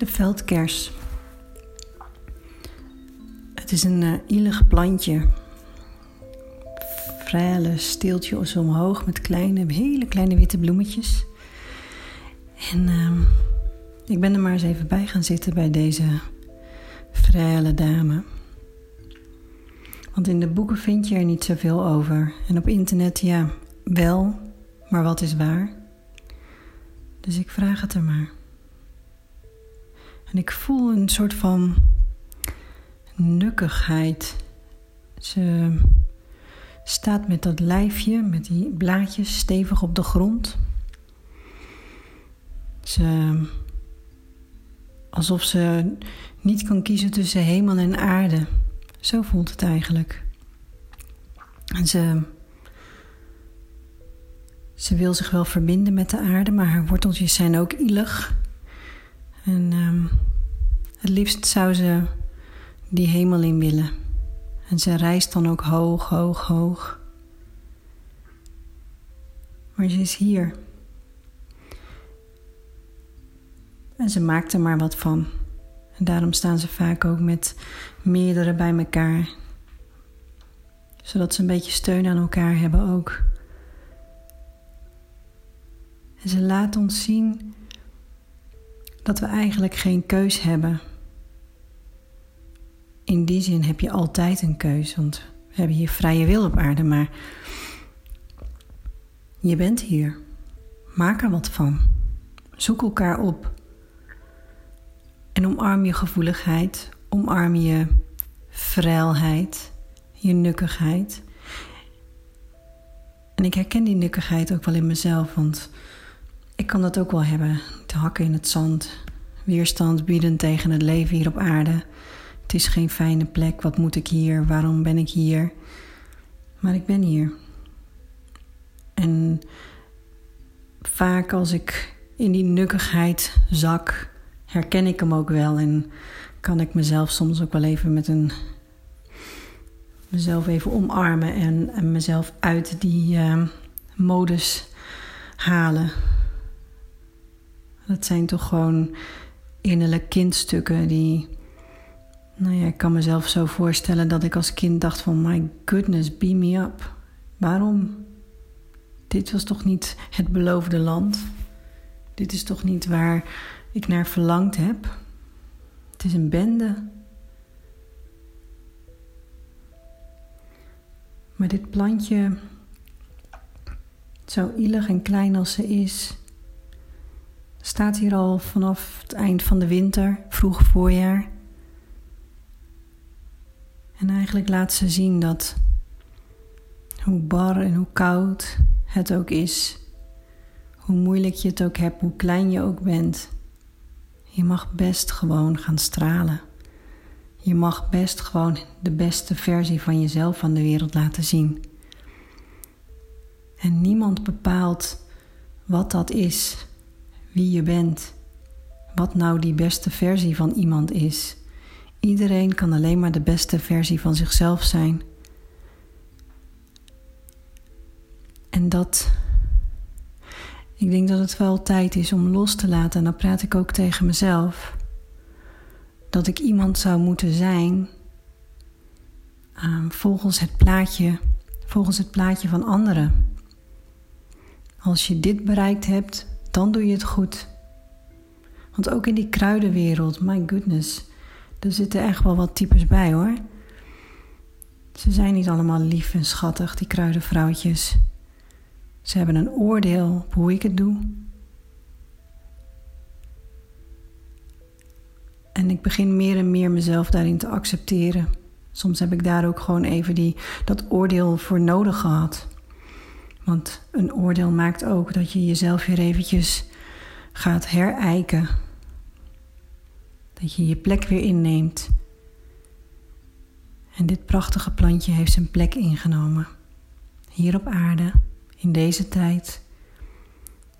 De veldkers. Het is een uh, ielig plantje. Frele steeltje omhoog met kleine, hele kleine witte bloemetjes. En uh, ik ben er maar eens even bij gaan zitten bij deze frele dame. Want in de boeken vind je er niet zoveel over. En op internet, ja, wel, maar wat is waar? Dus ik vraag het er maar. En ik voel een soort van nukkigheid. Ze staat met dat lijfje, met die blaadjes stevig op de grond. Ze, alsof ze niet kan kiezen tussen hemel en aarde. Zo voelt het eigenlijk. En ze, ze wil zich wel verbinden met de aarde, maar haar worteltjes zijn ook ielig. En um, het liefst zou ze die hemel in willen. En ze reist dan ook hoog, hoog, hoog. Maar ze is hier. En ze maakt er maar wat van. En daarom staan ze vaak ook met meerdere bij elkaar. Zodat ze een beetje steun aan elkaar hebben ook. En ze laat ons zien dat we eigenlijk geen keus hebben. In die zin heb je altijd een keus, want we hebben hier vrije wil op aarde, maar je bent hier. Maak er wat van. Zoek elkaar op. En omarm je gevoeligheid, omarm je vrijheid, je nukkigheid. En ik herken die nukkigheid ook wel in mezelf, want ik kan dat ook wel hebben. Te hakken in het zand, weerstand bieden tegen het leven hier op aarde. Het is geen fijne plek, wat moet ik hier, waarom ben ik hier? Maar ik ben hier. En vaak als ik in die nukkigheid zak, herken ik hem ook wel en kan ik mezelf soms ook wel even met een mezelf even omarmen en, mezelf uit die uh, modus halen. Dat zijn toch gewoon innerlijke kindstukken die. Nou ja, ik kan mezelf zo voorstellen dat ik als kind dacht van my goodness, beam me up. Waarom? Dit was toch niet het beloofde land? Dit is toch niet waar ik naar verlangd heb? Het is een bende. Maar dit plantje, zo ielig en klein als ze is, staat hier al vanaf het eind van de winter, vroeg voorjaar. En eigenlijk laat ze zien dat hoe bar en hoe koud het ook is, hoe moeilijk je het ook hebt, hoe klein je ook bent, je mag best gewoon gaan stralen. Je mag best gewoon de beste versie van jezelf aan de wereld laten zien. En niemand bepaalt wat dat is, wie je bent, wat nou die beste versie van iemand is. Iedereen kan alleen maar de beste versie van zichzelf zijn. En dat. Ik denk dat het wel tijd is om los te laten. En dan praat ik ook tegen mezelf. Dat ik iemand zou moeten zijn. Uh, volgens het plaatje. Volgens het plaatje van anderen. Als je dit bereikt hebt, dan doe je het goed. Want ook in die kruidenwereld, my goodness, er zitten echt wel wat types bij hoor. Ze zijn niet allemaal lief en schattig, die kruidenvrouwtjes. Ze hebben een oordeel op hoe ik het doe. En ik begin meer en meer mezelf daarin te accepteren. Soms heb ik daar ook gewoon even die, dat oordeel voor nodig gehad. Want een oordeel maakt ook dat je jezelf weer eventjes gaat herijken. Dat je je plek weer inneemt. En dit prachtige plantje heeft zijn plek ingenomen. Hier op aarde, in deze tijd.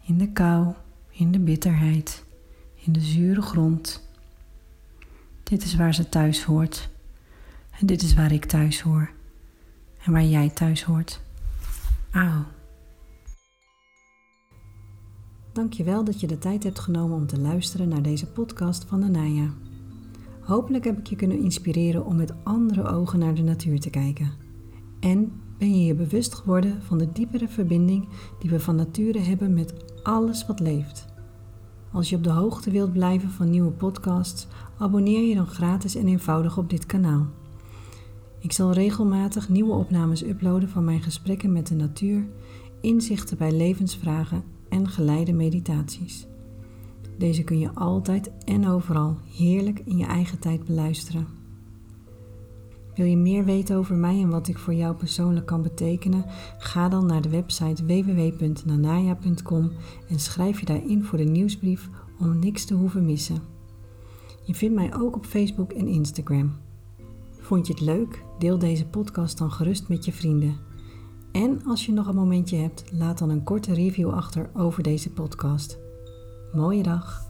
In de kou, in de bitterheid, in de zure grond. Dit is waar ze thuis hoort. En dit is waar ik thuis hoor. En waar jij thuis hoort. Auw. Dankjewel dat je de tijd hebt genomen om te luisteren naar deze podcast van Anaya. Hopelijk heb ik je kunnen inspireren om met andere ogen naar de natuur te kijken. En ben je je bewust geworden van de diepere verbinding die we van nature hebben met alles wat leeft. Als je op de hoogte wilt blijven van nieuwe podcasts, abonneer je dan gratis en eenvoudig op dit kanaal. Ik zal regelmatig nieuwe opnames uploaden van mijn gesprekken met de natuur, inzichten bij levensvragen en geleide meditaties. Deze kun je altijd en overal heerlijk in je eigen tijd beluisteren. Wil je meer weten over mij en wat ik voor jou persoonlijk kan betekenen? Ga dan naar de website www.nanaya.com en schrijf je daarin voor de nieuwsbrief om niks te hoeven missen. Je vindt mij ook op Facebook en Instagram. Vond je het leuk? Deel deze podcast dan gerust met je vrienden. En als je nog een momentje hebt, laat dan een korte review achter over deze podcast. Mooie dag!